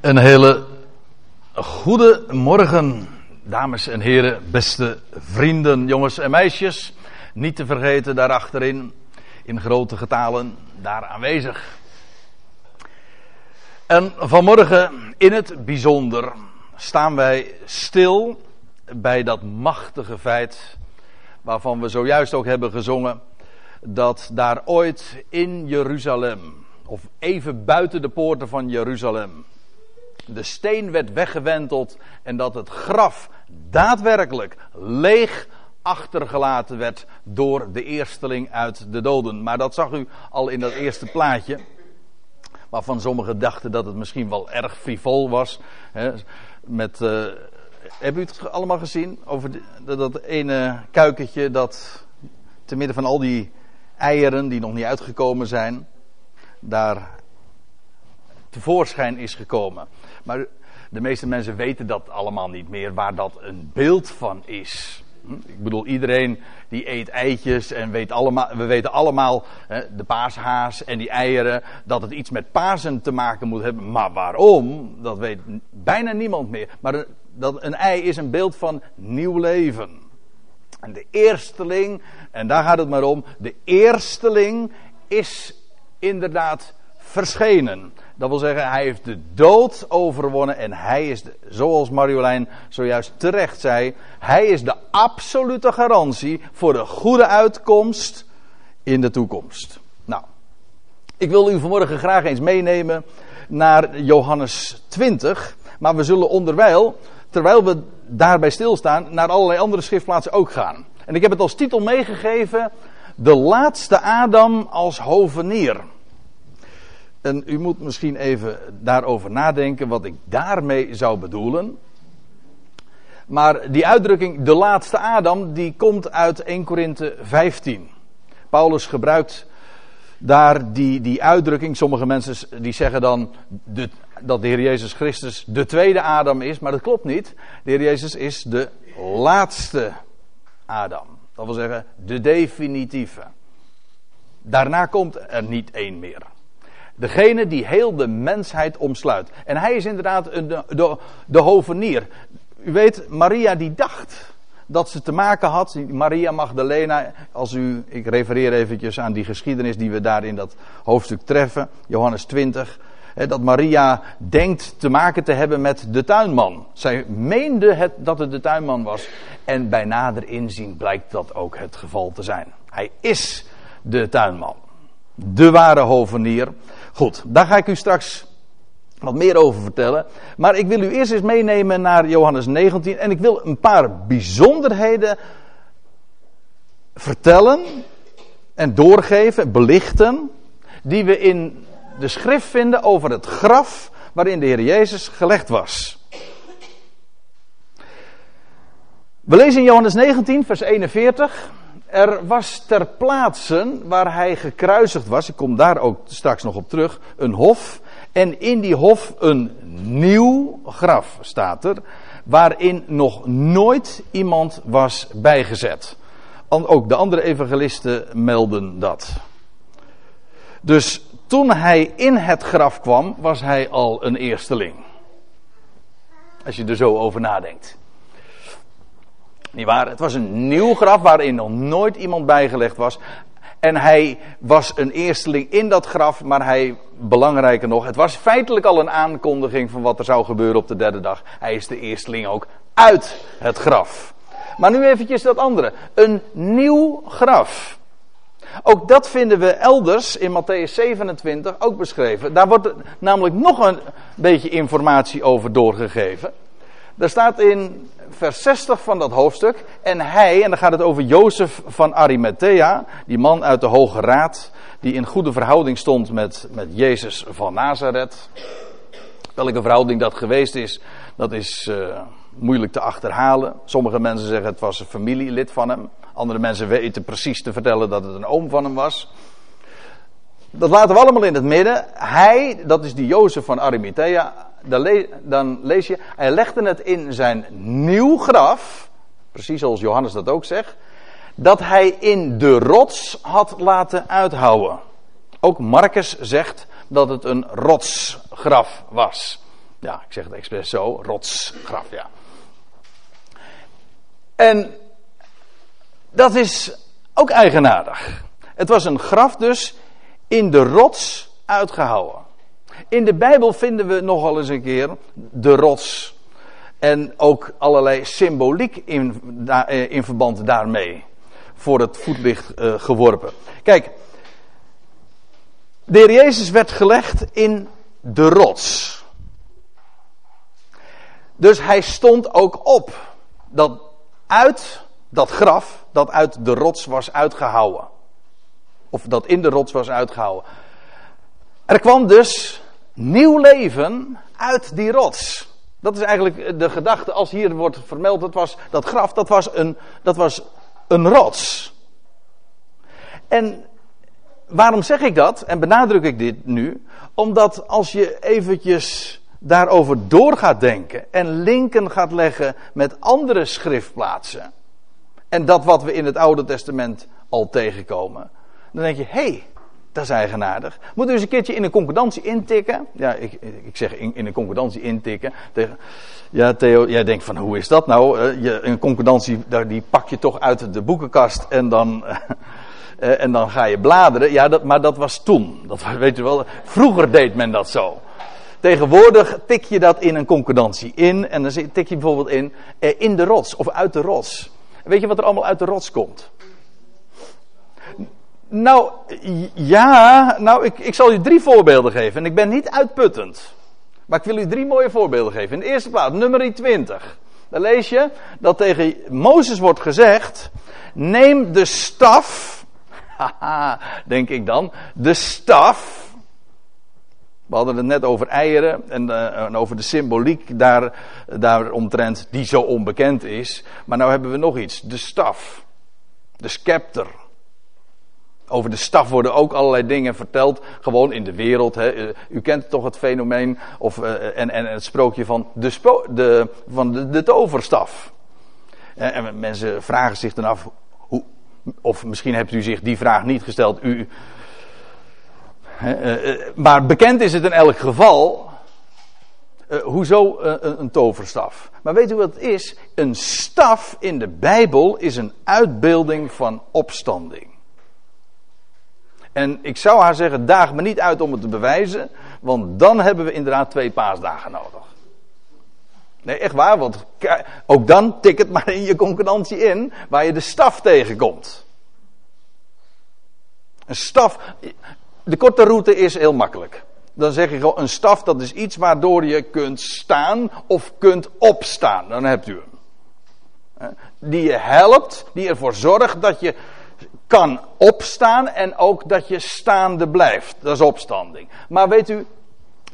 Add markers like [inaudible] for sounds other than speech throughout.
Een hele goede morgen, dames en heren, beste vrienden, jongens en meisjes. Niet te vergeten daarachterin, in grote getalen, daar aanwezig. En vanmorgen in het bijzonder staan wij stil bij dat machtige feit, waarvan we zojuist ook hebben gezongen, dat daar ooit in Jeruzalem, of even buiten de poorten van Jeruzalem, de steen werd weggewenteld en dat het graf daadwerkelijk leeg achtergelaten werd door de eersteling uit de doden. Maar dat zag u al in dat eerste plaatje. Waarvan sommigen dachten dat het misschien wel erg frivol was. Hè, met, uh, hebben u het allemaal gezien? Over dat ene kuikentje dat te midden van al die eieren die nog niet uitgekomen zijn. Daar tevoorschijn is gekomen. Maar de meeste mensen weten dat allemaal niet meer, waar dat een beeld van is. Hm? Ik bedoel, iedereen die eet eitjes en weet allemaal, we weten allemaal, hè, de paashaas en die eieren, dat het iets met Pasen te maken moet hebben. Maar waarom, dat weet bijna niemand meer. Maar dat, een ei is een beeld van nieuw leven. En de eersteling, en daar gaat het maar om, de eersteling is inderdaad verschenen. Dat wil zeggen, hij heeft de dood overwonnen en hij is, zoals Marjolein zojuist terecht zei, hij is de absolute garantie voor de goede uitkomst in de toekomst. Nou, ik wil u vanmorgen graag eens meenemen naar Johannes 20, maar we zullen onderwijl, terwijl we daarbij stilstaan, naar allerlei andere schriftplaatsen ook gaan. En ik heb het als titel meegegeven, de laatste Adam als hovenier. En u moet misschien even daarover nadenken wat ik daarmee zou bedoelen. Maar die uitdrukking, de laatste Adam, die komt uit 1 Korinthe 15. Paulus gebruikt daar die, die uitdrukking. Sommige mensen die zeggen dan dat de Heer Jezus Christus de tweede Adam is, maar dat klopt niet. De Heer Jezus is de laatste Adam. Dat wil zeggen, de definitieve. Daarna komt er niet één meer. Degene die heel de mensheid omsluit. En hij is inderdaad de, de, hovenier. U weet, Maria die dacht dat ze te maken had, Maria Magdalena, als u, ik refereer eventjes aan die geschiedenis die we daar in dat hoofdstuk treffen, Johannes 20, dat Maria denkt te maken te hebben met de tuinman. Zij meende het, dat het de tuinman was en bij nader inzien blijkt dat ook het geval te zijn. Hij is de tuinman, de ware hovenier. Goed, daar ga ik u straks wat meer over vertellen. Maar ik wil u eerst eens meenemen naar Johannes 19. En ik wil een paar bijzonderheden vertellen en doorgeven, belichten. Die we in de schrift vinden over het graf waarin de Heer Jezus gelegd was. We lezen in Johannes 19, vers 41. Er was ter plaatse waar hij gekruisigd was, ik kom daar ook straks nog op terug, een hof. En in die hof een nieuw graf staat er, waarin nog nooit iemand was bijgezet. Ook de andere evangelisten melden dat. Dus toen hij in het graf kwam, was hij al een eersteling. Als je er zo over nadenkt. Niet waar? Het was een nieuw graf waarin nog nooit iemand bijgelegd was. En hij was een eersteling in dat graf, maar hij, belangrijker nog, het was feitelijk al een aankondiging van wat er zou gebeuren op de derde dag. Hij is de eersteling ook uit het graf. Maar nu eventjes dat andere. Een nieuw graf. Ook dat vinden we elders in Matthäus 27 ook beschreven. Daar wordt namelijk nog een beetje informatie over doorgegeven. Daar staat in vers 60 van dat hoofdstuk. En hij, en dan gaat het over Jozef van Arimathea, die man uit de Hoge Raad, die in goede verhouding stond met, met Jezus van Nazareth. Welke verhouding dat geweest is, dat is uh, moeilijk te achterhalen. Sommige mensen zeggen het was een familielid van hem. Andere mensen weten precies te vertellen dat het een oom van hem was. Dat laten we allemaal in het midden. Hij, dat is die Jozef van Arimathea, dan lees je, hij legde het in zijn nieuw graf, precies zoals Johannes dat ook zegt, dat hij in de rots had laten uithouwen. Ook Marcus zegt dat het een rotsgraf was. Ja, ik zeg het expres zo, rotsgraf, ja. En dat is ook eigenaardig. Het was een graf dus in de rots uitgehouwen. In de Bijbel vinden we nogal eens een keer de rots. En ook allerlei symboliek in, eh, in verband daarmee. Voor het voetlicht uh, geworpen. Kijk, de heer Jezus werd gelegd in de rots. Dus hij stond ook op. Dat uit dat graf, dat uit de rots was uitgehouwen. Of dat in de rots was uitgehouwen. Er kwam dus nieuw leven uit die rots. Dat is eigenlijk de gedachte als hier wordt vermeld, dat, was, dat graf, dat was, een, dat was een rots. En waarom zeg ik dat en benadruk ik dit nu? Omdat als je eventjes daarover door gaat denken en linken gaat leggen met andere schriftplaatsen. En dat wat we in het Oude Testament al tegenkomen. Dan denk je, hé, hey, dat is eigenaardig. Moet u eens een keertje in een concordantie intikken. Ja, ik, ik zeg in, in een concordantie intikken. Ja, Theo, jij denkt van hoe is dat nou? Uh, je, een concordantie, die pak je toch uit de boekenkast en dan, uh, [laughs] en dan ga je bladeren. Ja, dat, maar dat was toen. Dat [laughs] weet je wel. Vroeger deed men dat zo. Tegenwoordig tik je dat in een concordantie in. En dan tik je bijvoorbeeld in eh, in de rots of uit de rots. Weet je wat er allemaal uit de rots komt? Nou, ja, nou, ik, ik zal je drie voorbeelden geven. En ik ben niet uitputtend. Maar ik wil u drie mooie voorbeelden geven. In de eerste plaats, nummer 20. Dan lees je dat tegen Mozes wordt gezegd: Neem de staf. [laughs] Haha, denk ik dan. De staf we hadden het net over eieren en, uh, en over de symboliek daar, daaromtrent die zo onbekend is. Maar nou hebben we nog iets. De staf. De scepter. Over de staf worden ook allerlei dingen verteld. Gewoon in de wereld. Hè. Eh, u kent toch het fenomeen of, uh, en, en het sprookje van de, de, van de, toverstaf. En mensen vragen zich dan af. Hoe, of misschien hebt u zich die vraag niet gesteld. U, eh, eh, maar bekend is het in elk geval. Hoezo een, een toverstaf? Maar weet u wat het is? Een staf in de Bijbel is een uitbeelding van opstanding. En ik zou haar zeggen, daag me niet uit om het te bewijzen, want dan hebben we inderdaad twee paasdagen nodig. Nee, echt waar, want ook dan tik het maar in je concurrentie in, waar je de staf tegenkomt. Een staf, de korte route is heel makkelijk. Dan zeg je gewoon, een staf dat is iets waardoor je kunt staan of kunt opstaan. Dan hebt u hem. Die je helpt, die ervoor zorgt dat je kan opstaan en ook dat je staande blijft. Dat is opstanding. Maar weet u,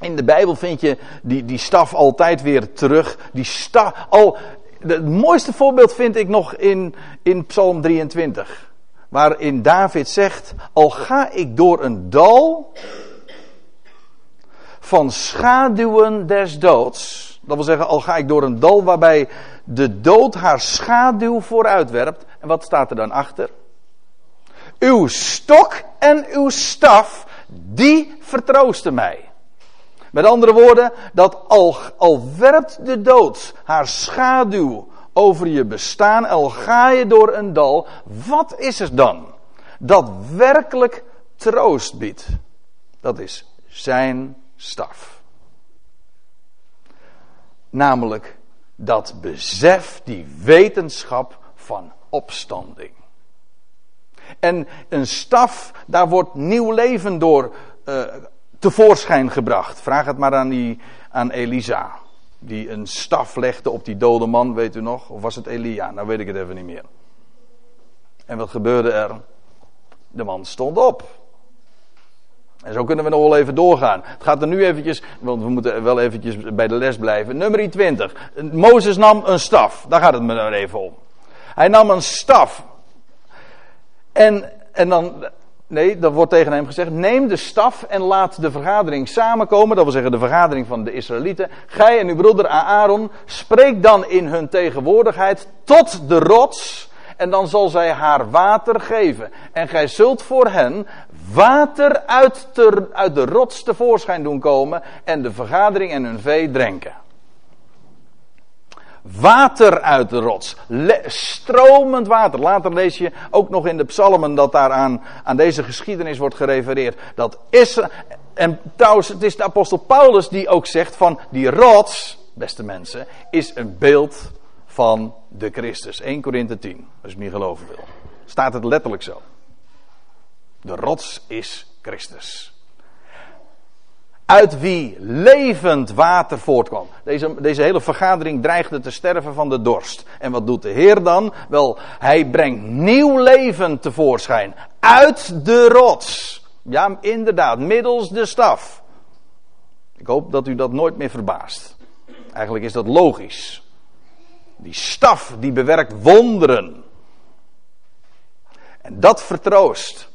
in de Bijbel vind je die, die staf altijd weer terug. Die staf, al, het mooiste voorbeeld vind ik nog in, in Psalm 23 waarin David zegt: Al ga ik door een dal van schaduwen des doods. Dat wil zeggen, al ga ik door een dal waarbij de dood haar schaduw vooruitwerpt. En wat staat er dan achter? Uw stok en uw staf, die vertroosten mij. Met andere woorden, dat al, al werpt de dood haar schaduw over je bestaan, al ga je door een dal, wat is er dan dat werkelijk troost biedt? Dat is zijn staf. Namelijk dat besef, die wetenschap van opstanding. En een staf, daar wordt nieuw leven door uh, tevoorschijn gebracht. Vraag het maar aan, die, aan Elisa die een staf legde op die dode man, weet u nog? Of was het Elia? Nou weet ik het even niet meer. En wat gebeurde er? De man stond op. En zo kunnen we nog wel even doorgaan. Het gaat er nu eventjes, want we moeten wel eventjes bij de les blijven. Nummer 20. Mozes nam een staf. Daar gaat het me dan even om. Hij nam een staf. En, en dan, Nee, dat wordt tegen hem gezegd: neem de staf en laat de vergadering samenkomen. Dat wil zeggen de vergadering van de Israëlieten. Gij en uw broeder Aaron, spreek dan in hun tegenwoordigheid tot de rots. En dan zal zij haar water geven. En gij zult voor hen water uit, uit de rots tevoorschijn doen komen. En de vergadering en hun vee drenken. Water uit de rots. stromend water. Later lees je ook nog in de psalmen dat daar aan, deze geschiedenis wordt gerefereerd. Dat is, en trouwens, het is de apostel Paulus die ook zegt van die rots, beste mensen, is een beeld van de Christus. 1 Korinthe 10, als je niet geloven wil. Staat het letterlijk zo. De rots is Christus uit wie levend water voortkwam. Deze, deze hele vergadering dreigde te sterven van de dorst. En wat doet de Heer dan? Wel, hij brengt nieuw leven tevoorschijn. Uit de rots. Ja, inderdaad, middels de staf. Ik hoop dat u dat nooit meer verbaast. Eigenlijk is dat logisch. Die staf die bewerkt wonderen. En dat vertroost.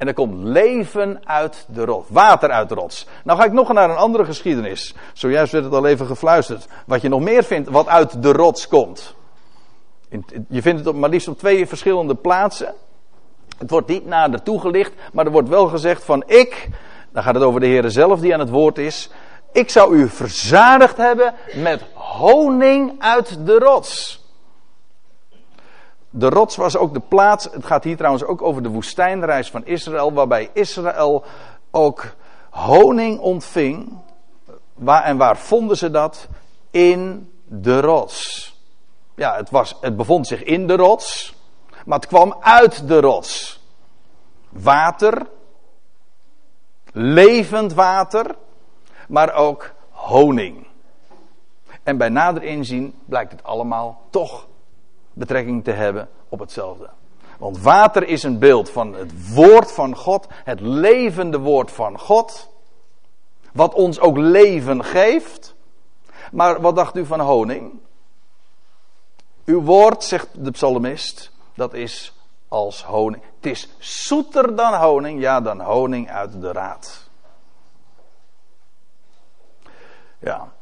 En er komt leven uit de rots. Water uit de rots. Nou ga ik nog naar een andere geschiedenis. Zojuist werd het al even gefluisterd. Wat je nog meer vindt wat uit de rots komt. Je vindt het op, maar liefst op twee verschillende plaatsen. Het wordt niet nader toegelicht. Maar er wordt wel gezegd van ik. Dan gaat het over de Heer zelf die aan het woord is. Ik zou u verzadigd hebben met honing uit de rots. De rots was ook de plaats, het gaat hier trouwens ook over de woestijnreis van Israël, waarbij Israël ook honing ontving. Waar, en waar vonden ze dat? In de rots. Ja, het, was, het bevond zich in de rots, maar het kwam uit de rots. Water, levend water, maar ook honing. En bij nader inzien blijkt het allemaal toch betrekking te hebben op hetzelfde. Want water is een beeld van het woord van God, het levende woord van God, wat ons ook leven geeft. Maar wat dacht u van honing? Uw woord, zegt de psalmist, dat is als honing. Het is zoeter dan honing, ja, dan honing uit de raad. Ja.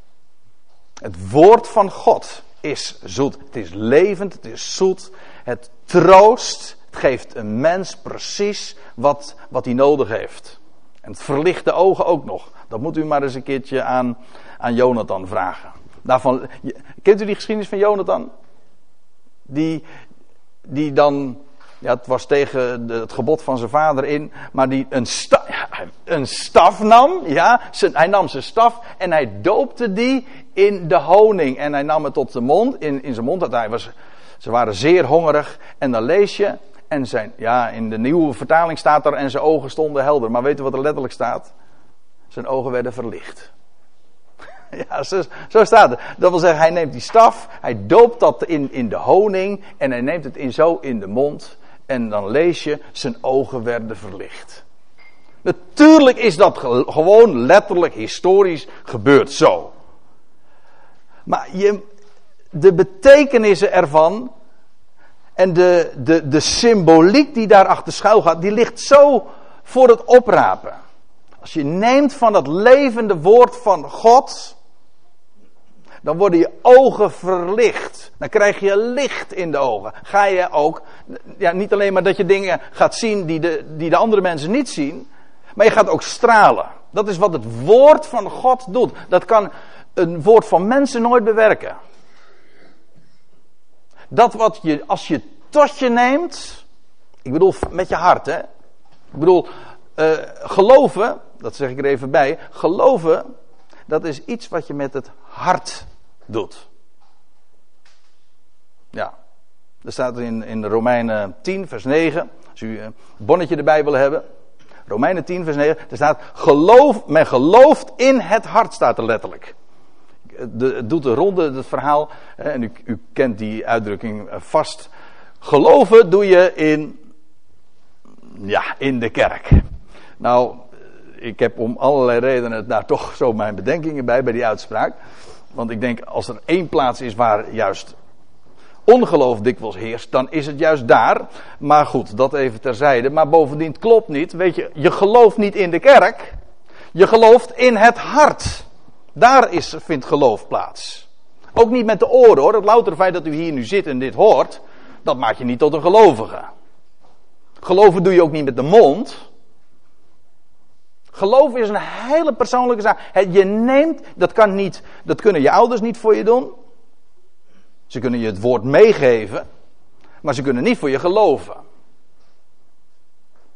Het woord van God is zoet. Het is levend, het is zoet. Het troost. Het geeft een mens precies wat, wat hij nodig heeft. En het verlicht de ogen ook nog. Dat moet u maar eens een keertje aan, aan Jonathan vragen. Daarvan, kent u die geschiedenis van Jonathan? Die, die dan ja, het was tegen het gebod van zijn vader in. Maar die een, sta, een staf nam. Ja, hij nam zijn staf en hij doopte die in de honing. En hij nam het tot de mond, in, in zijn mond. Dat hij was, ze waren zeer hongerig. En dan lees je. En zijn, ja, in de nieuwe vertaling staat er. En zijn ogen stonden helder. Maar weet u wat er letterlijk staat? Zijn ogen werden verlicht. [laughs] Ja, zo, zo, staat het. Dat wil zeggen, hij neemt die staf, hij doopt dat in, in de honing en hij neemt het in zo in de mond. En dan lees je, zijn ogen werden verlicht. Natuurlijk is dat gewoon letterlijk historisch gebeurd zo. Maar je, de betekenissen ervan en de, de, de symboliek die daarachter schuil gaat, die ligt zo voor het oprapen. Als je neemt van dat levende woord van God, dan worden je ogen verlicht. Dan krijg je licht in de ogen. Ga je ook, ja, niet alleen maar dat je dingen gaat zien die de, die de andere mensen niet zien, maar je gaat ook stralen. Dat is wat het woord van God doet. Dat kan een woord van mensen nooit bewerken. Dat wat je, als je tot je neemt, ik bedoel met je hart, hè. Ik bedoel, uh, geloven, dat zeg ik er even bij, geloven, dat is iets wat je met het hart doet. Ja, er staat in, in Romeinen 10, vers 9, als u een bonnetje erbij wil hebben. Romeinen 10, vers 9, er staat, geloof, men gelooft in het hart, staat er letterlijk. Het doet de ronde, het verhaal, en u, u kent die uitdrukking vast. Geloven doe je in, ja, in de kerk. Nou, ik heb om allerlei redenen daar toch zo mijn bedenkingen bij, bij die uitspraak. Want ik denk, als er één plaats is waar juist ongeloof dikwijls heerst, dan is het juist daar. Maar goed, dat even terzijde. Maar bovendien klopt niet. Weet je, je gelooft niet in de kerk. Je gelooft in het hart. Daar is, vindt geloof plaats. Ook niet met de oren hoor. Het louter feit dat u hier nu zit en dit hoort. dat maakt je niet tot een gelovige. Geloven doe je ook niet met de mond. Geloof is een hele persoonlijke zaak. Je neemt, dat, kan niet, dat kunnen je ouders niet voor je doen. Ze kunnen je het woord meegeven, maar ze kunnen niet voor je geloven.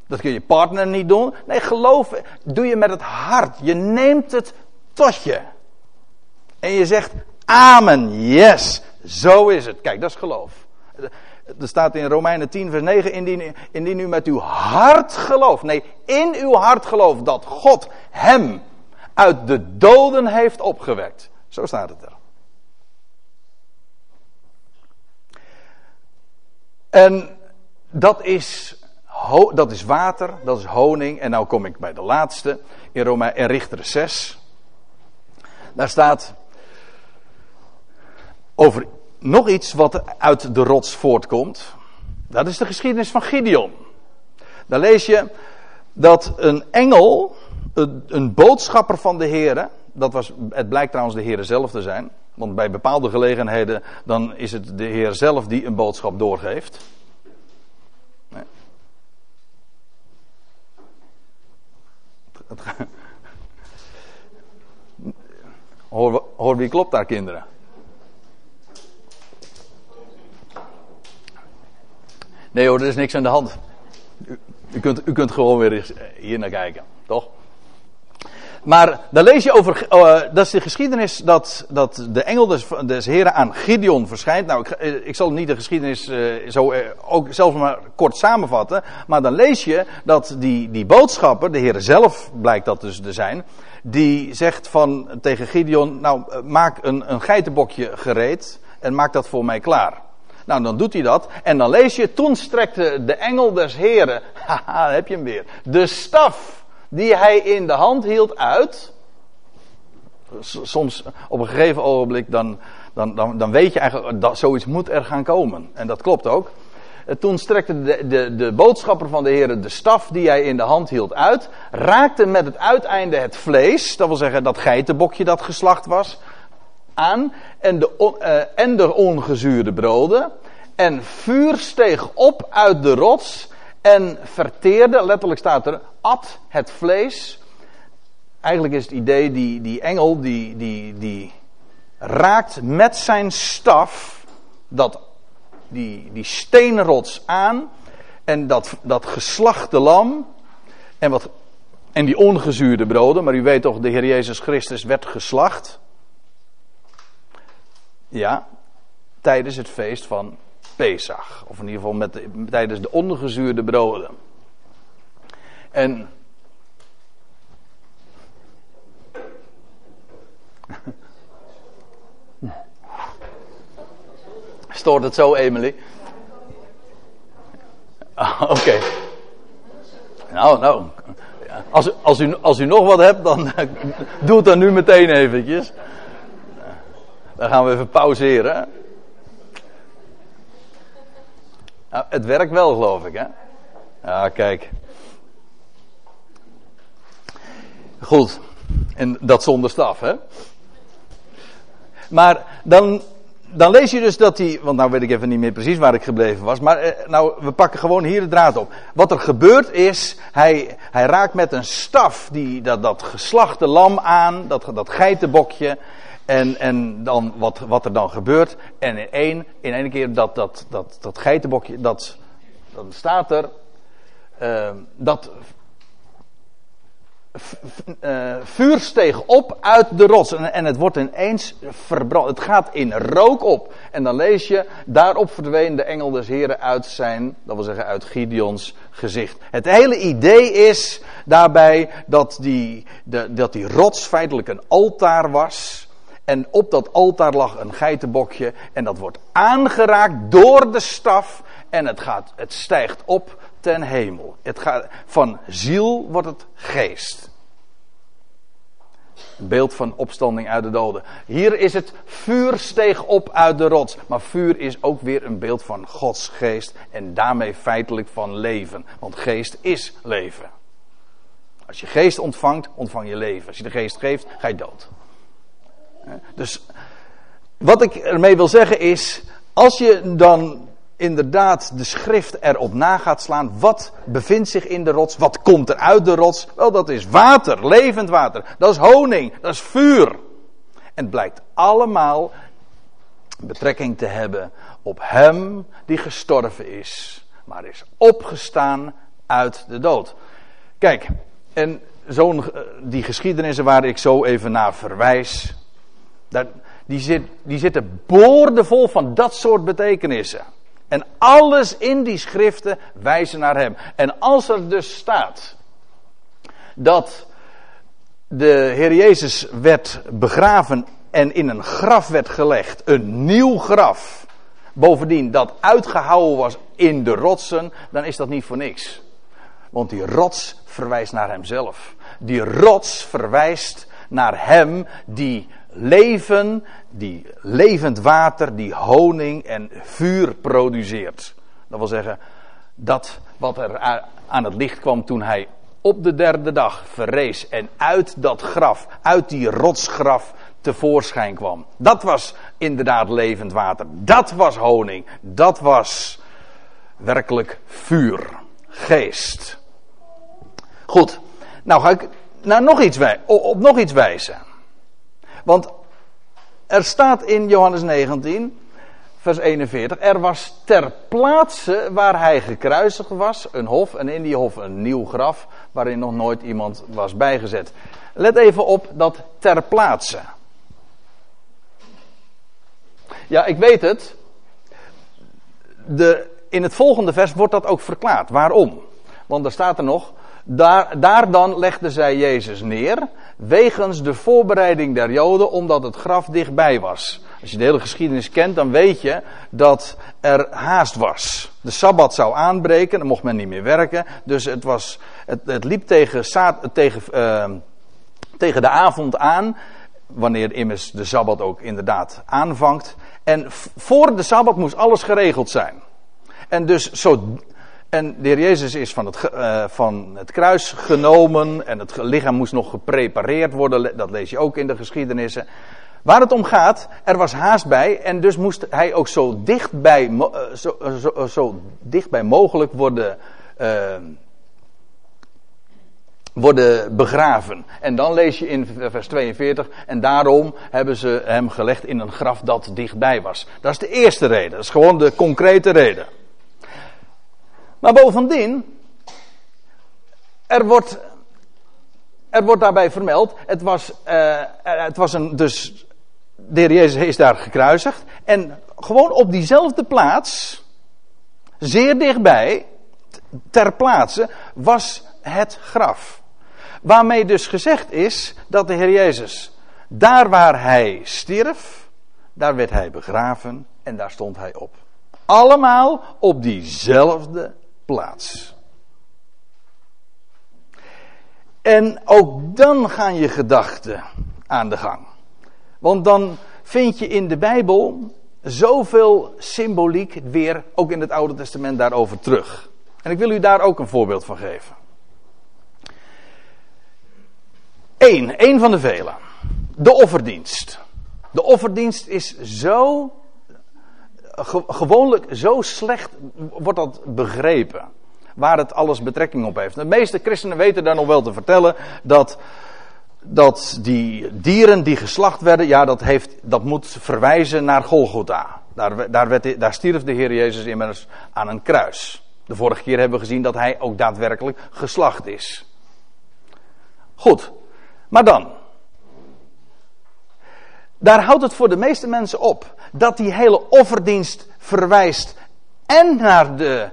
Dat kun je partner niet doen. Nee, geloof doe je met het hart. Je neemt het tot je. En je zegt, amen, yes, zo is het. Kijk, dat is geloof. Er staat in Romeinen 10, vers 9: indien, indien u met uw hart gelooft, nee, in uw hart gelooft dat God hem uit de doden heeft opgewekt. Zo staat het er. En dat is, dat is water, dat is honing. En nou kom ik bij de laatste, in, Rome, in Richter 6. Daar staat over nog iets wat uit de rots voortkomt. Dat is de geschiedenis van Gideon. Daar lees je dat een engel, een, boodschapper van de Heer, dat was, het blijkt trouwens de Heer zelf te zijn, want bij bepaalde gelegenheden dan is het de Heer zelf die een boodschap doorgeeft. Nee. [laughs] Hoor, hoor wie klopt daar, kinderen? Nee hoor, er is niks aan de hand. U, u, kunt, u kunt gewoon weer hier naar kijken, toch? Maar dan lees je over, uh, dat is de geschiedenis dat, dat de engel des, des heren aan Gideon verschijnt. Nou, ik, eh, ik zal niet de geschiedenis uh, zo ook zelf maar kort samenvatten. Maar dan lees je dat die, die boodschapper, de heren zelf blijkt dat dus te zijn. Die zegt van, tegen Gideon, nou maak een, een geitenbokje gereed en maak dat voor mij klaar. Nou, dan doet hij dat. En dan lees je, toen strekte de engel des heren, [laughs] haha, heb je hem weer, de staf die hij in de hand hield uit. Soms op een gegeven ogenblik, dan, dan, dan, dan weet je eigenlijk, dat zoiets moet er gaan komen. En dat klopt ook. Eh, toen strekte de, de, de boodschapper van de Heer de staf die hij in de hand hield uit, raakte met het uiteinde het vlees, dat wil zeggen dat geitenbokje dat geslacht was, aan en de, uh, en de ongezuurde broden. En vuur steeg op uit de rots en verteerde, letterlijk staat er, at het vlees. Eigenlijk is het idee, die, die engel, die, die, die raakt met zijn staf dat, die, die steenrots aan. En dat, dat geslachte lam. En, wat, en die ongezuurde broden. Maar u weet toch, de Heer Jezus Christus werd geslacht. Ja, tijdens het feest van Pesach. Of in ieder geval met tijdens de ongezuurde broden. En. [laughs] Stoort het zo, Emily? Ah, oké. Nou, nou. Als, als, u, als u nog wat hebt, dan doe het dan nu meteen eventjes. Dan gaan we even pauzeren. Nou, het werkt wel, geloof ik, hè? Ja, kijk. Goed. En dat zonder staf, hè? Maar dan, dan lees je dus dat hij. Want nou weet ik even niet meer precies waar ik gebleven was. Maar eh, nou, we pakken gewoon hier de draad op. Wat er gebeurt is. Hij, hij raakt met een staf die, dat, dat geslachte lam aan. Dat, dat geitenbokje. En, en dan wat, wat er dan gebeurt. En in één, in één keer dat, dat, dat, dat geitenbokje, dat, dan staat er. Uh, dat uh, vuur steeg op uit de rots. En, en, het wordt ineens verbrand. Het gaat in rook op. En dan lees je. Daarop verdween de engel des Heren uit zijn. Dat wil zeggen uit Gideons gezicht. Het hele idee is daarbij dat die, de, dat die rots feitelijk een altaar was. En op dat altaar lag een geitenbokje. En dat wordt aangeraakt door de staf. En het, gaat, het stijgt op ten hemel. Het gaat, van ziel wordt het geest. Beeld van opstanding uit de doden. Hier is het vuur steeg op uit de rots. Maar vuur is ook weer een beeld van Gods geest. En daarmee feitelijk van leven. Want geest is leven. Als je geest ontvangt, ontvang je leven. Als je de geest geeft, ga je dood. Dus wat ik ermee wil zeggen is, als je dan inderdaad de schrift erop na gaat slaan. Wat bevindt zich in de rots? Wat komt er uit de rots? Wel, dat is water, levend water. Dat is honing, dat is vuur. En het blijkt allemaal betrekking te hebben op hem die gestorven is, maar is opgestaan uit de dood. Kijk, en zo'n, eh, die geschiedenissen waar ik zo even naar verwijs, die, zit, die zitten boordevol van dat soort betekenissen. En alles in die schriften wijzen naar hem. En als er dus staat dat de Heer Jezus werd begraven en in een graf werd gelegd, een nieuw graf, bovendien dat uitgehouwen was in de rotsen, dan is dat niet voor niks. Want die rots verwijst naar hemzelf. Die rots verwijst naar hem die leven, die levend water, die honing en vuur produceert. Dat wil zeggen, dat wat er aan het licht kwam toen hij op de derde dag verrees en uit dat graf, uit die rotsgraf tevoorschijn kwam. Dat was inderdaad levend water. Dat was honing. Dat was werkelijk vuur, geest. Goed, nou ga ik naar nog iets wij, op nog iets wijzen. Want er staat in Johannes 19, vers 41, er was ter plaatse waar hij gekruisigd was, een hof, en in die hof een nieuw graf, waarin nog nooit iemand was bijgezet. Let even op dat ter plaatse. Ja, ik weet het. De, in het volgende vers wordt dat ook verklaard. Waarom? Want er staat er nog, daar, daar dan legde zij Jezus neer, wegens de voorbereiding der Joden, omdat het graf dichtbij was. Als je de hele geschiedenis kent, dan weet je dat er haast was. De Sabbat zou aanbreken, dan mocht men niet meer werken. Dus het, was, het, het liep tegen, tegen, uh, tegen de avond aan, wanneer immers de Sabbat ook inderdaad aanvangt. En voor de Sabbat moest alles geregeld zijn. En dus zo, en de heer Jezus is van het, uh, van het kruis genomen en het lichaam moest nog geprepareerd worden. Dat lees je ook in de geschiedenissen. Waar het om gaat, er was haast bij en dus moest hij ook zo dichtbij, uh, zo, uh, zo, zo mogelijk worden, worden begraven. En dan lees je in vers 42, en daarom hebben ze hem gelegd in een graf dat dichtbij was. Dat is de eerste reden, dat is gewoon de concrete reden. Maar bovendien, er wordt, er wordt daarbij vermeld, het was, uh, het was een, dus, de heer Jezus is daar gekruisigd. En gewoon op diezelfde plaats, zeer dichtbij, ter plaatse, was het graf. Waarmee dus gezegd is dat de Heer Jezus, daar waar hij stierf, daar werd hij begraven en daar stond hij op. Allemaal op diezelfde plaats. En ook dan gaan je gedachten aan de gang. Want dan vind je in de Bijbel zoveel symboliek weer, ook in het Oude Testament, daarover terug. En ik wil u daar ook een voorbeeld van geven. Eén, één van de vele. De offerdienst. De offerdienst is zo gewoonlijk zo slecht wordt dat begrepen. Waar het alles betrekking op heeft. De meeste christenen weten daar nog wel te vertellen dat, dat die dieren die geslacht werden, ja, dat, heeft, dat moet verwijzen naar Golgotha. Daar, daar, werd, daar stierf de Heer Jezus immers aan een kruis. De vorige keer hebben we gezien dat hij ook daadwerkelijk geslacht is. Goed, maar dan. Daar houdt het voor de meeste mensen op dat die hele offerdienst verwijst en naar de,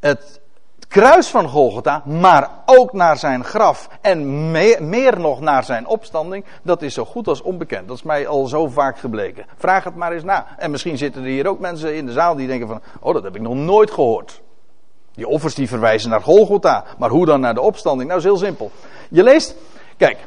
het kruis van Golgotha, maar ook naar zijn graf en meer, meer, nog naar zijn opstanding, dat is zo goed als onbekend. Dat is mij al zo vaak gebleken. Vraag het maar eens na. En misschien zitten er hier ook mensen in de zaal die denken van, oh dat heb ik nog nooit gehoord. Die offers die verwijzen naar Golgotha, maar hoe dan naar de opstanding? Nou, is heel simpel. Je leest, kijk,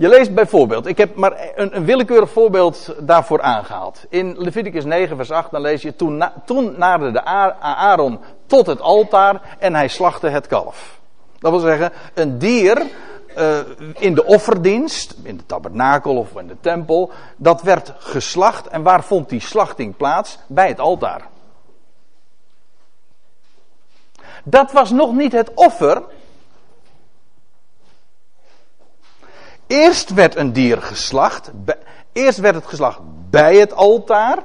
je leest bijvoorbeeld, ik heb maar een, willekeurig voorbeeld daarvoor aangehaald. In Leviticus 9, vers 8, dan lees je: Toen, na, toen naderde Aaron tot het altaar en hij slachtte het kalf. Dat wil zeggen, een dier eh, in de offerdienst, in de tabernakel of in de tempel, dat werd geslacht. En waar vond die slachting plaats? Bij het altaar. Dat was nog niet het offer, Eerst werd een dier geslacht. Eerst werd het geslacht bij het altaar.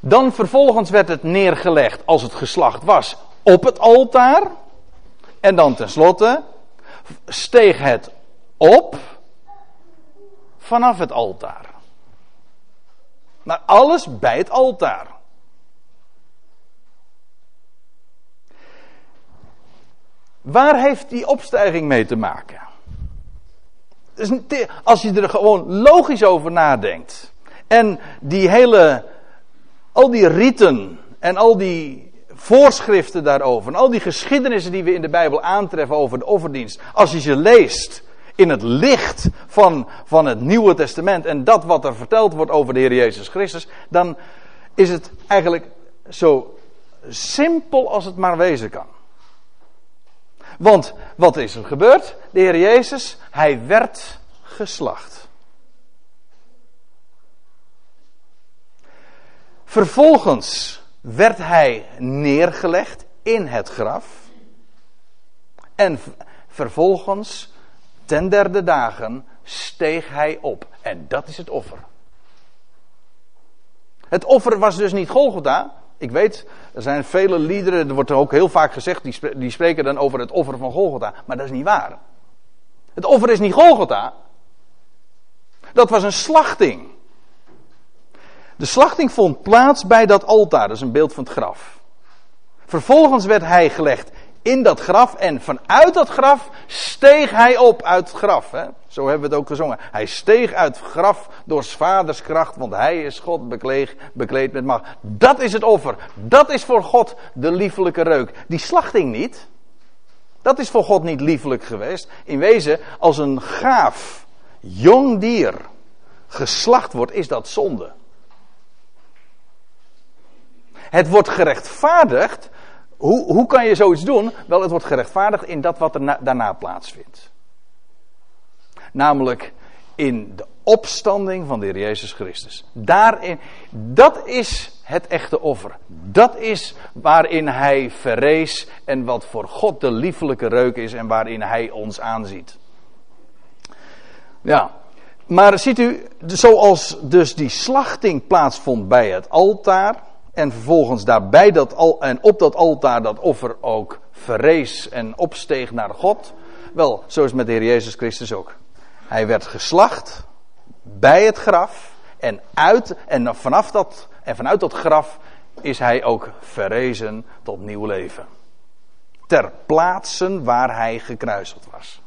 Dan vervolgens werd het neergelegd als het geslacht was op het altaar. En dan tenslotte steeg het op vanaf het altaar. Maar alles bij het altaar. Waar heeft die opstijging mee te maken? Als je er gewoon logisch over nadenkt. En die hele. Al die riten en al die voorschriften daarover. En al die geschiedenissen die we in de Bijbel aantreffen over de offerdienst. Als je ze leest in het licht van, van het Nieuwe Testament. En dat wat er verteld wordt over de Heer Jezus Christus. Dan is het eigenlijk zo simpel als het maar wezen kan. Want wat is er gebeurd? De Heer Jezus, hij werd geslacht. Vervolgens werd hij neergelegd in het graf. En vervolgens, ten derde dagen, steeg hij op. En dat is het offer. Het offer was dus niet Golgotha. Ik weet, er zijn vele liederen, er wordt ook heel vaak gezegd, die, spreken dan over het offer van Golgotha. Maar dat is niet waar. Het offer is niet Golgotha. Dat was een slachting. De slachting vond plaats bij dat altaar, dat is een beeld van het graf. Vervolgens werd hij gelegd in dat graf en vanuit dat graf steeg hij op uit het graf. Hè? Zo hebben we het ook gezongen. Hij steeg uit het graf door vaders kracht, want hij is God bekleed, bekleed met macht. Dat is het offer. Dat is voor God de liefelijke reuk. Die slachting niet. Dat is voor God niet liefelijk geweest. In wezen, als een gaaf, jong dier geslacht wordt, is dat zonde. Het wordt gerechtvaardigd. Hoe, hoe kan je zoiets doen? Wel, het wordt gerechtvaardigd in dat wat er daarna plaatsvindt. Namelijk in de opstanding van de Heer Jezus Christus. Daarin, dat is het echte offer. Dat is waarin Hij verrees en wat voor God de liefelijke reuk is en waarin Hij ons aanziet. Ja, maar ziet u, zoals dus die slachting plaatsvond bij het altaar en vervolgens daarbij dat al, en op dat altaar dat offer ook verrees en opsteeg naar God. Wel, zo is met de Heer Jezus Christus ook. Hij werd geslacht bij het graf en, uit, en, vanaf dat, en vanuit dat graf is hij ook verrezen tot nieuw leven. Ter plaatse waar hij gekruiseld was.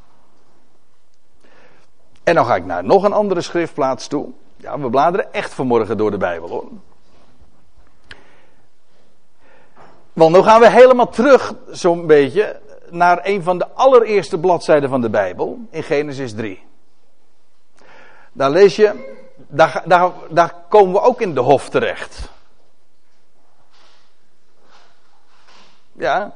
En dan ga ik naar nog een andere schriftplaats toe. Ja, we bladeren echt vanmorgen door de Bijbel hoor. Want nu gaan we helemaal terug, zo'n beetje, naar een van de allereerste bladzijden van de Bijbel, in Genesis 3. Daar lees je, daar, daar, daar komen we ook in de hof terecht. Ja,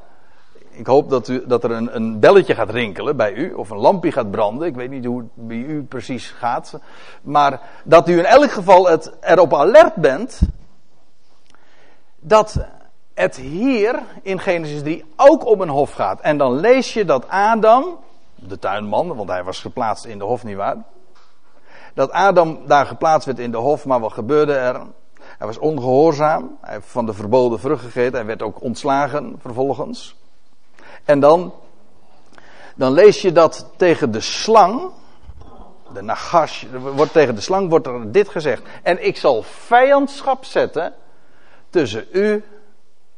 ik hoop dat, u, dat er een, een, belletje gaat rinkelen bij u, of een lampje gaat branden. Ik weet niet hoe het bij u precies gaat. Maar dat u in elk geval het, erop alert bent. Dat het hier in Genesis 3 ook om een hof gaat. En dan lees je dat Adam, de tuinman, want hij was geplaatst in de hof, nietwaar? Dat Adam daar geplaatst werd in de hof, maar wat gebeurde er? Hij was ongehoorzaam, hij heeft van de verboden vrucht gegeten, hij werd ook ontslagen vervolgens. En dan, dan lees je dat tegen de slang, de nagash, wordt tegen de slang wordt er dit gezegd. En ik zal vijandschap zetten tussen u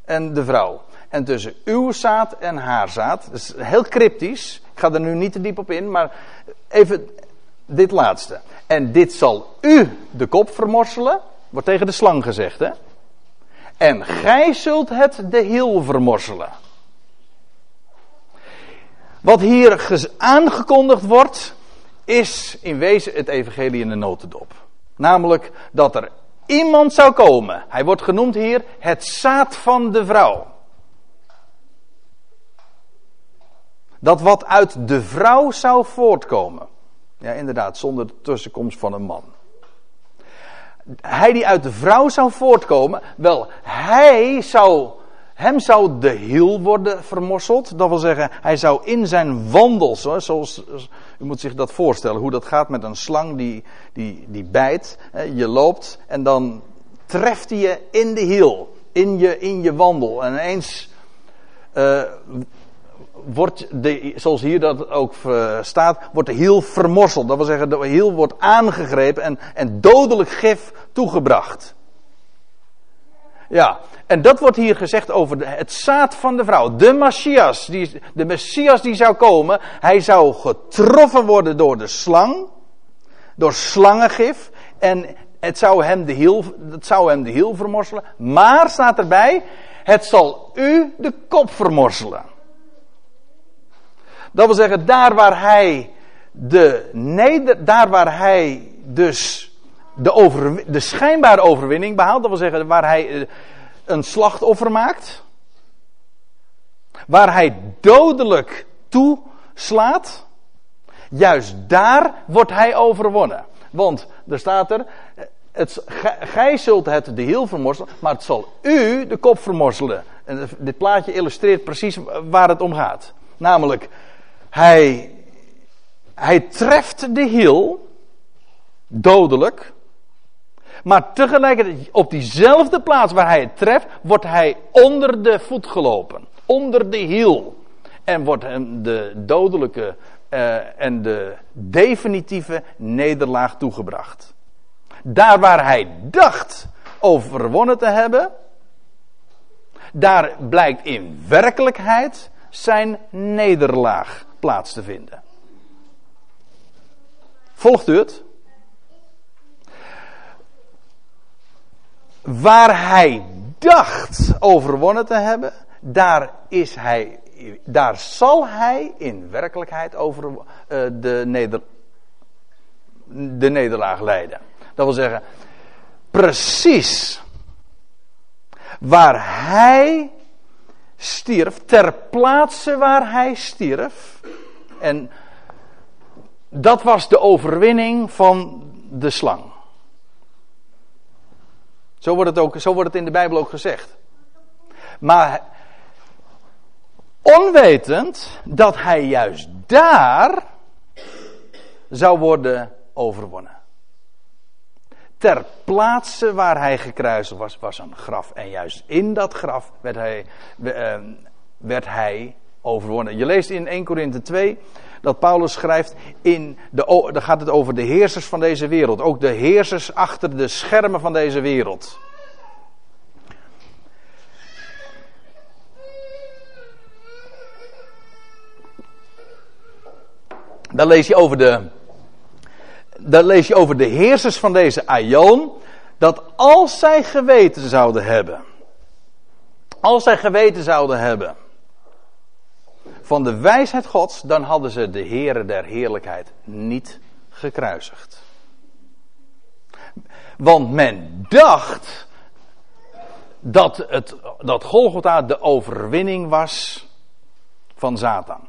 en de vrouw. En tussen uw zaad en haar zaad. Dat is heel cryptisch. Ik ga er nu niet te diep op in, maar even dit laatste. En dit zal u de kop vermorselen. Wordt tegen de slang gezegd, hè? En gij zult het de hiel vermorselen. Wat hier aangekondigd wordt, is in wezen het evangelie in de notendop. Namelijk dat er iemand zou komen. Hij wordt genoemd hier het zaad van de vrouw. Dat wat uit de vrouw zou voortkomen. Ja, inderdaad, zonder de tussenkomst van een man. Hij die uit de vrouw zou voortkomen, wel, hij zou hem zou de hiel worden vermorseld. Dat wil zeggen, hij zou in zijn wandel, zoals, u moet zich dat voorstellen, hoe dat gaat met een slang die, die, die bijt. Je loopt en dan treft hij je in de hiel, in je, in je wandel. En ineens uh, wordt, de, zoals hier dat ook uh, staat, wordt de hiel vermorseld. Dat wil zeggen, de hiel wordt aangegrepen en, en dodelijk gif toegebracht. Ja, en dat wordt hier gezegd over het zaad van de vrouw. De Messias, die, de Messias die zou komen, hij zou getroffen worden door de slang, door slangengif. En het zou hem de hiel, het zou hem de hiel vermorselen. Maar staat erbij, het zal u de kop vermorselen. Dat wil zeggen, daar waar hij de neder, daar waar hij dus de, over, de schijnbare overwinning behaalt, dat wil zeggen, waar hij eh, een slachtoffer maakt, waar hij dodelijk toeslaat, juist daar wordt hij overwonnen. Want er staat er, het, gij zult het de hiel vermorselen, maar het zal u de kop vermorselen. En dit plaatje illustreert precies waar het om gaat. Namelijk, hij, hij treft de hiel, dodelijk, maar tegelijkertijd op diezelfde plaats waar hij het treft, wordt hij onder de voet gelopen. Onder de hiel. En wordt hem de dodelijke uh, en de definitieve nederlaag toegebracht. Daar waar hij dacht overwonnen te hebben, daar blijkt in werkelijkheid zijn nederlaag plaats te vinden. Volgt u het? Waar hij dacht overwonnen te hebben, daar, is hij, daar zal hij in werkelijkheid over uh, de, neder, de nederlaag leiden. Dat wil zeggen, precies waar hij stierf, ter plaatse waar hij stierf. En dat was de overwinning van de slang. Zo wordt het, ook, zo wordt het in de Bijbel ook gezegd. Maar onwetend dat hij juist daar zou worden overwonnen. Ter plaatse waar hij gekruisigd was, was een graf. En juist in dat graf werd hij, uh, werd hij overwonnen. Je leest in 1 Korinthe 2 dat Paulus schrijft, in de, dan gaat het over de heersers van deze wereld. Ook de heersers achter de schermen van deze wereld. Dan lees je over de, dan lees je over de heersers van deze Aion. Dat als zij geweten zouden hebben. Als zij geweten zouden hebben van de wijsheid Gods, dan hadden ze de Heere der Heerlijkheid niet gekruisigd. Want men dacht dat, het, dat Golgotha de overwinning was van Satan.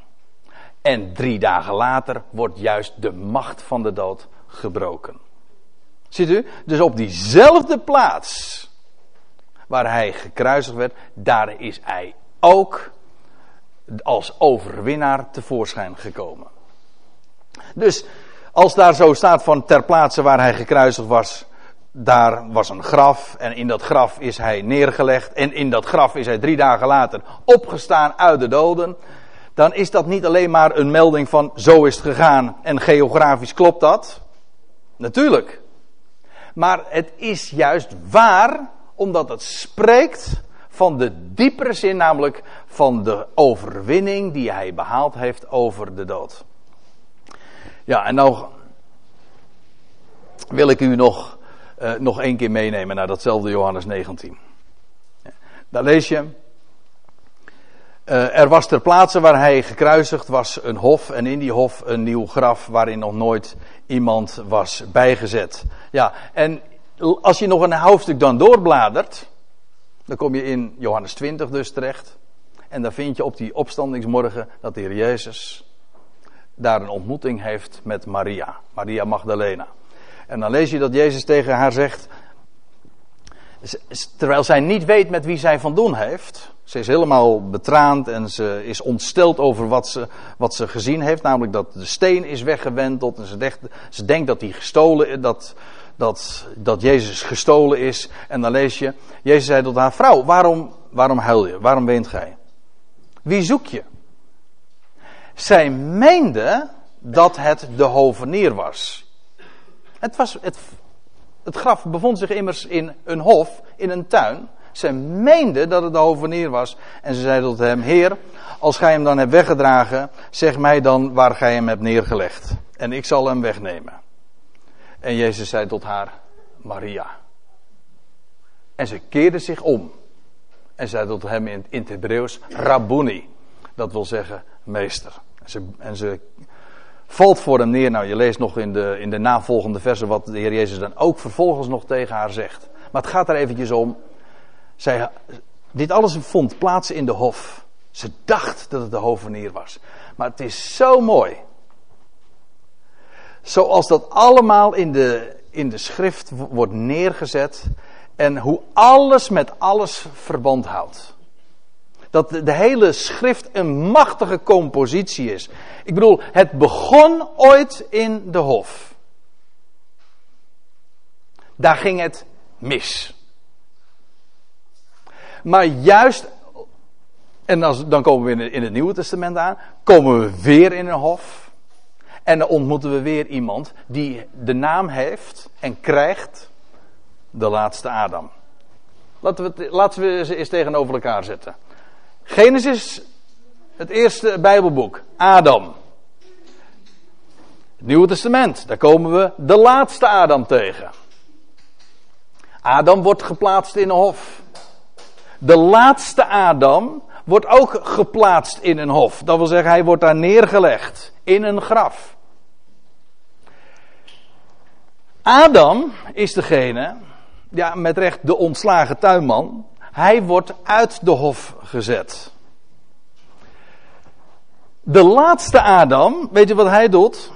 En drie dagen later wordt juist de macht van de dood gebroken. Ziet u? Dus op diezelfde plaats waar hij gekruisigd werd, daar is hij ook als overwinnaar tevoorschijn gekomen. Dus als daar zo staat van ter plaatse waar hij gekruisigd was, daar was een graf en in dat graf is hij neergelegd en in dat graf is hij drie dagen later opgestaan uit de doden, dan is dat niet alleen maar een melding van zo is het gegaan en geografisch klopt dat. Natuurlijk. Maar het is juist waar omdat het spreekt van de diepere zin, namelijk van de overwinning die hij behaald heeft over de dood. Ja, en nou wil ik u nog, uh, nog één keer meenemen naar datzelfde Johannes 19. Daar lees je. Uh, er was ter plaatse waar hij gekruisigd was een hof en in die hof een nieuw graf waarin nog nooit iemand was bijgezet. Ja, en als je nog een hoofdstuk dan doorbladert, dan kom je in Johannes 20 dus terecht. En dan vind je op die opstandingsmorgen dat de Heer Jezus daar een ontmoeting heeft met Maria, Maria Magdalena. En dan lees je dat Jezus tegen haar zegt, terwijl zij niet weet met wie zij van doen heeft. Ze is helemaal betraand en ze is ontsteld over wat ze, wat ze gezien heeft. Namelijk dat de steen is weggewenteld. En ze denkt, ze denkt dat, die gestolen, dat, dat, dat Jezus gestolen is. En dan lees je, Jezus zei tot haar, vrouw, waarom, waarom huil je? Waarom weent gij? Wie zoek je? Zij meende dat het de hovenier was. Het, was het, het graf bevond zich immers in een hof, in een tuin. Ze meende dat het de hovenier was. En ze zei tot hem: Heer, als gij hem dan hebt weggedragen, zeg mij dan waar gij hem hebt neergelegd. En ik zal hem wegnemen. En Jezus zei tot haar: Maria. En ze keerde zich om. En zei tot hem in, het Hebreeuws: Rabboni. Dat wil zeggen meester. En ze, en ze valt voor hem neer. Nou, je leest nog in de, in de navolgende versen wat de Heer Jezus dan ook vervolgens nog tegen haar zegt. Maar het gaat er eventjes om. Zij, dit alles vond plaats in de hof. Ze dacht dat het de hovenier was. Maar het is zo mooi. Zoals dat allemaal in de, in de schrift wordt neergezet. En hoe alles met alles verband houdt. Dat de hele schrift een machtige compositie is. Ik bedoel, het begon ooit in de hof. Daar ging het mis. Maar juist, en dan komen we in het Nieuwe Testament aan, komen we weer in een hof. En dan ontmoeten we weer iemand die de naam heeft en krijgt de laatste Adam. Laten we, laten we ze eens tegenover elkaar zetten. Genesis, het eerste Bijbelboek, Adam. Het Nieuwe Testament, daar komen we de laatste Adam tegen. Adam wordt geplaatst in een hof. De laatste Adam wordt ook geplaatst in een hof. Dat wil zeggen, hij wordt daar neergelegd in een graf. Adam is degene, ja, met recht de ontslagen tuinman. Hij wordt uit de hof gezet. De laatste Adam, weet je wat hij doet?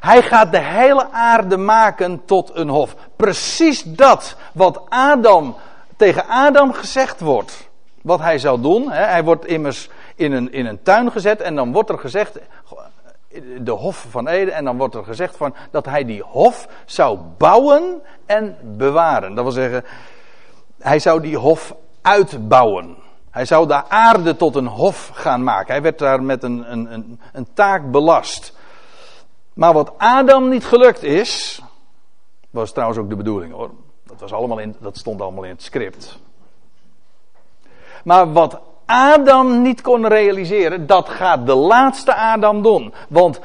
Hij gaat de hele aarde maken tot een hof. Precies dat wat Adam, tegen Adam gezegd wordt. Wat hij zou doen. Hè? Hij wordt immers in een, in een tuin gezet en dan wordt er gezegd. De hof van Eden. En dan wordt er gezegd van, dat hij die hof zou bouwen en bewaren. Dat wil zeggen, hij zou die hof uitbouwen. Hij zou de aarde tot een hof gaan maken. Hij werd daar met een, een, een, een taak belast. Maar wat Adam niet gelukt is, was trouwens ook de bedoeling hoor. Dat, was allemaal in, dat stond allemaal in het script. Maar wat Adam niet kon realiseren, dat gaat de laatste Adam doen. Want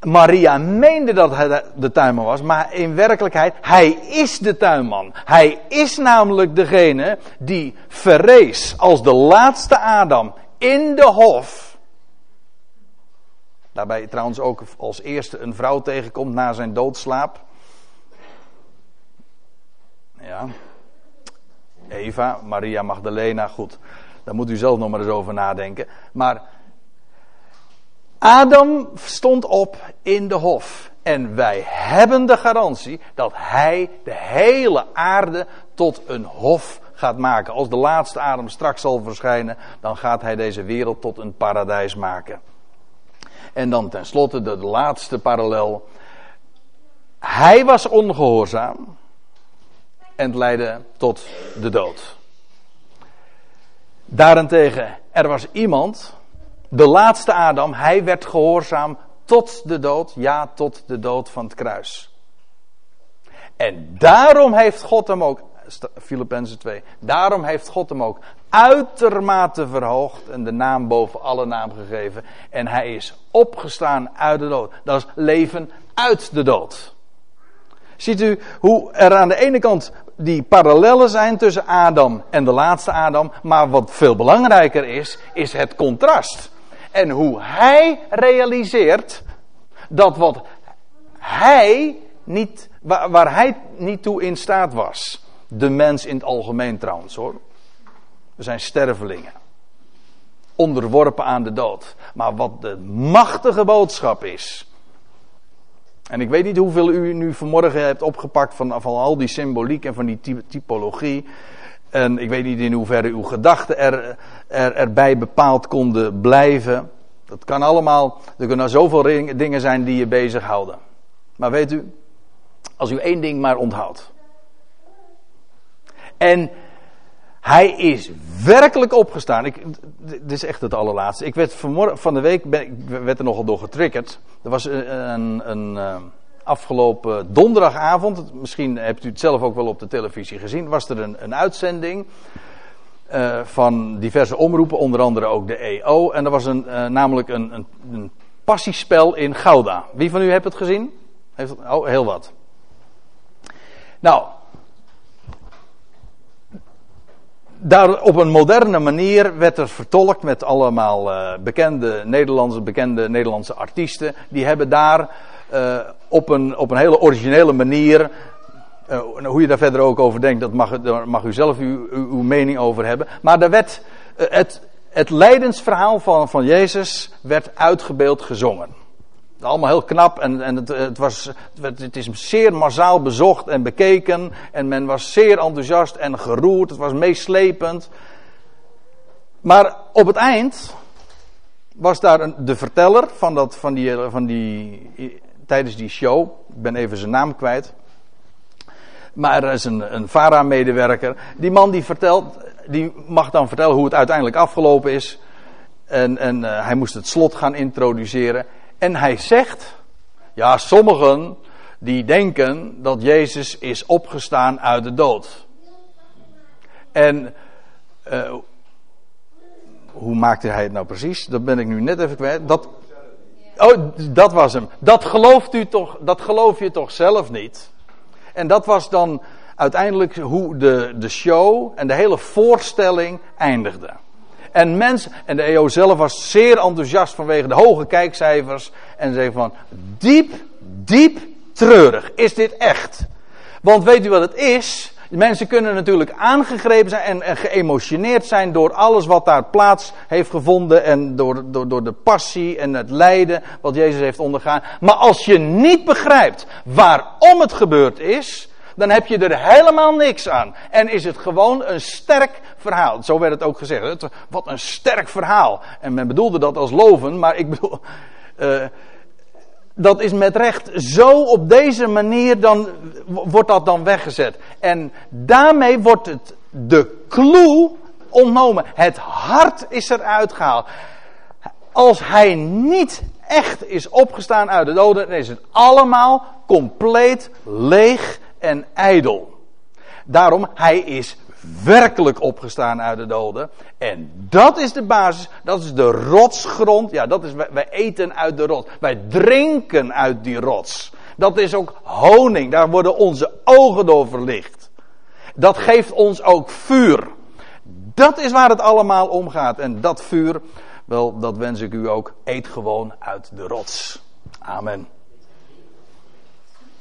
Maria meende dat hij de tuinman was, maar in werkelijkheid, hij is de tuinman. Hij is namelijk degene die verrees als de laatste Adam in de hof Daarbij trouwens ook als eerste een vrouw tegenkomt na zijn doodslaap. Ja. Eva, Maria Magdalena, goed. Daar moet u zelf nog maar eens over nadenken. Maar Adam stond op in de hof. En wij hebben de garantie dat hij de hele aarde tot een hof gaat maken. Als de laatste Adam straks zal verschijnen, dan gaat hij deze wereld tot een paradijs maken. En dan tenslotte de laatste parallel. Hij was ongehoorzaam en het leidde tot de dood. Daarentegen, er was iemand, de laatste Adam, hij werd gehoorzaam tot de dood, ja, tot de dood van het kruis. En daarom heeft God hem ook Filippenzen 2. Daarom heeft God hem ook uitermate verhoogd en de naam boven alle naam gegeven. En hij is opgestaan uit de dood. Dat is leven uit de dood. Ziet u hoe er aan de ene kant die parallellen zijn tussen Adam en de laatste Adam. Maar wat veel belangrijker is, is het contrast. En hoe hij realiseert dat wat hij niet, waar, waar hij niet toe in staat was de mens in het algemeen trouwens hoor. We zijn stervelingen. Onderworpen aan de dood. Maar wat de machtige boodschap is. En ik weet niet hoeveel u nu vanmorgen hebt opgepakt van, van al die symboliek en van die typologie. En ik weet niet in hoeverre uw gedachten er, er, erbij bepaald konden blijven. Dat kan allemaal, er kunnen zoveel dingen zijn die je bezighouden. Maar weet u, als u één ding maar onthoudt. En hij is werkelijk opgestaan. Ik, dit is echt het allerlaatste. Ik werd van de week ben, ik werd er nogal door getriggerd. Er was een, een, eh, afgelopen donderdagavond, misschien hebt u het zelf ook wel op de televisie gezien, was er een, een uitzending uh, van diverse omroepen, onder andere ook de EO. En er was een, uh, namelijk een, een, een, passiespel in Gouda. Wie van u heeft het gezien? Heeft oh, heel wat. Nou, daar op een moderne manier werd er vertolkt met allemaal uh, bekende Nederlandse, bekende Nederlandse artiesten. Die hebben daar uh, op, een, op een hele originele manier. Uh, hoe je daar verder ook over denkt, dat mag, daar mag u zelf uw, uw, mening over hebben. Maar daar werd het, het lijdensverhaal van, van Jezus werd uitgebeeld gezongen. Allemaal heel knap en, en het, het, was, het is zeer massaal bezocht en bekeken. En men was zeer enthousiast en geroerd. Het was meeslepend. Maar op het eind was daar een, de verteller van, dat, van, die, van die. tijdens die show. Ik ben even zijn naam kwijt. Maar er is een, een VARA-medewerker. Die man die vertelt. Die mag dan vertellen hoe het uiteindelijk afgelopen is. En, en uh, hij moest het slot gaan introduceren. En hij zegt, ja, sommigen die denken dat Jezus is opgestaan uit de dood. En uh, hoe maakte hij het nou precies? Dat ben ik nu net even kwijt. Dat, oh, dat was hem. Dat gelooft u toch, dat geloof je toch zelf niet? En dat was dan uiteindelijk hoe de, de show en de hele voorstelling eindigde. En mens, en de EO zelf was zeer enthousiast vanwege de hoge kijkcijfers. En zei van, diep, diep treurig is dit echt. Want weet u wat het is? Mensen kunnen natuurlijk aangegrepen zijn en, geëmotioneerd zijn door alles wat daar plaats heeft gevonden. En door, door, door de passie en het lijden wat Jezus heeft ondergaan. Maar als je niet begrijpt waarom het gebeurd is, dan heb je er helemaal niks aan. En is het gewoon een sterk verhaal. Zo werd het ook gezegd. Wat een sterk verhaal. En men bedoelde dat als loven, maar ik bedoel. Uh, dat is met recht zo op deze manier dan wordt dat dan weggezet. En daarmee wordt het de clue ontnomen. Het hart is eruit gehaald. Als hij niet echt is opgestaan uit de doden, dan is het allemaal compleet leeg en ijdel. Daarom, hij is werkelijk opgestaan uit de doden. En dat is de basis, dat is de rotsgrond. Ja, dat is, wij eten uit de rots. Wij drinken uit die rots. Dat is ook honing, daar worden onze ogen door verlicht. Dat geeft ons ook vuur. Dat is waar het allemaal om gaat. En dat vuur, wel, dat wens ik u ook. Eet gewoon uit de rots. Amen.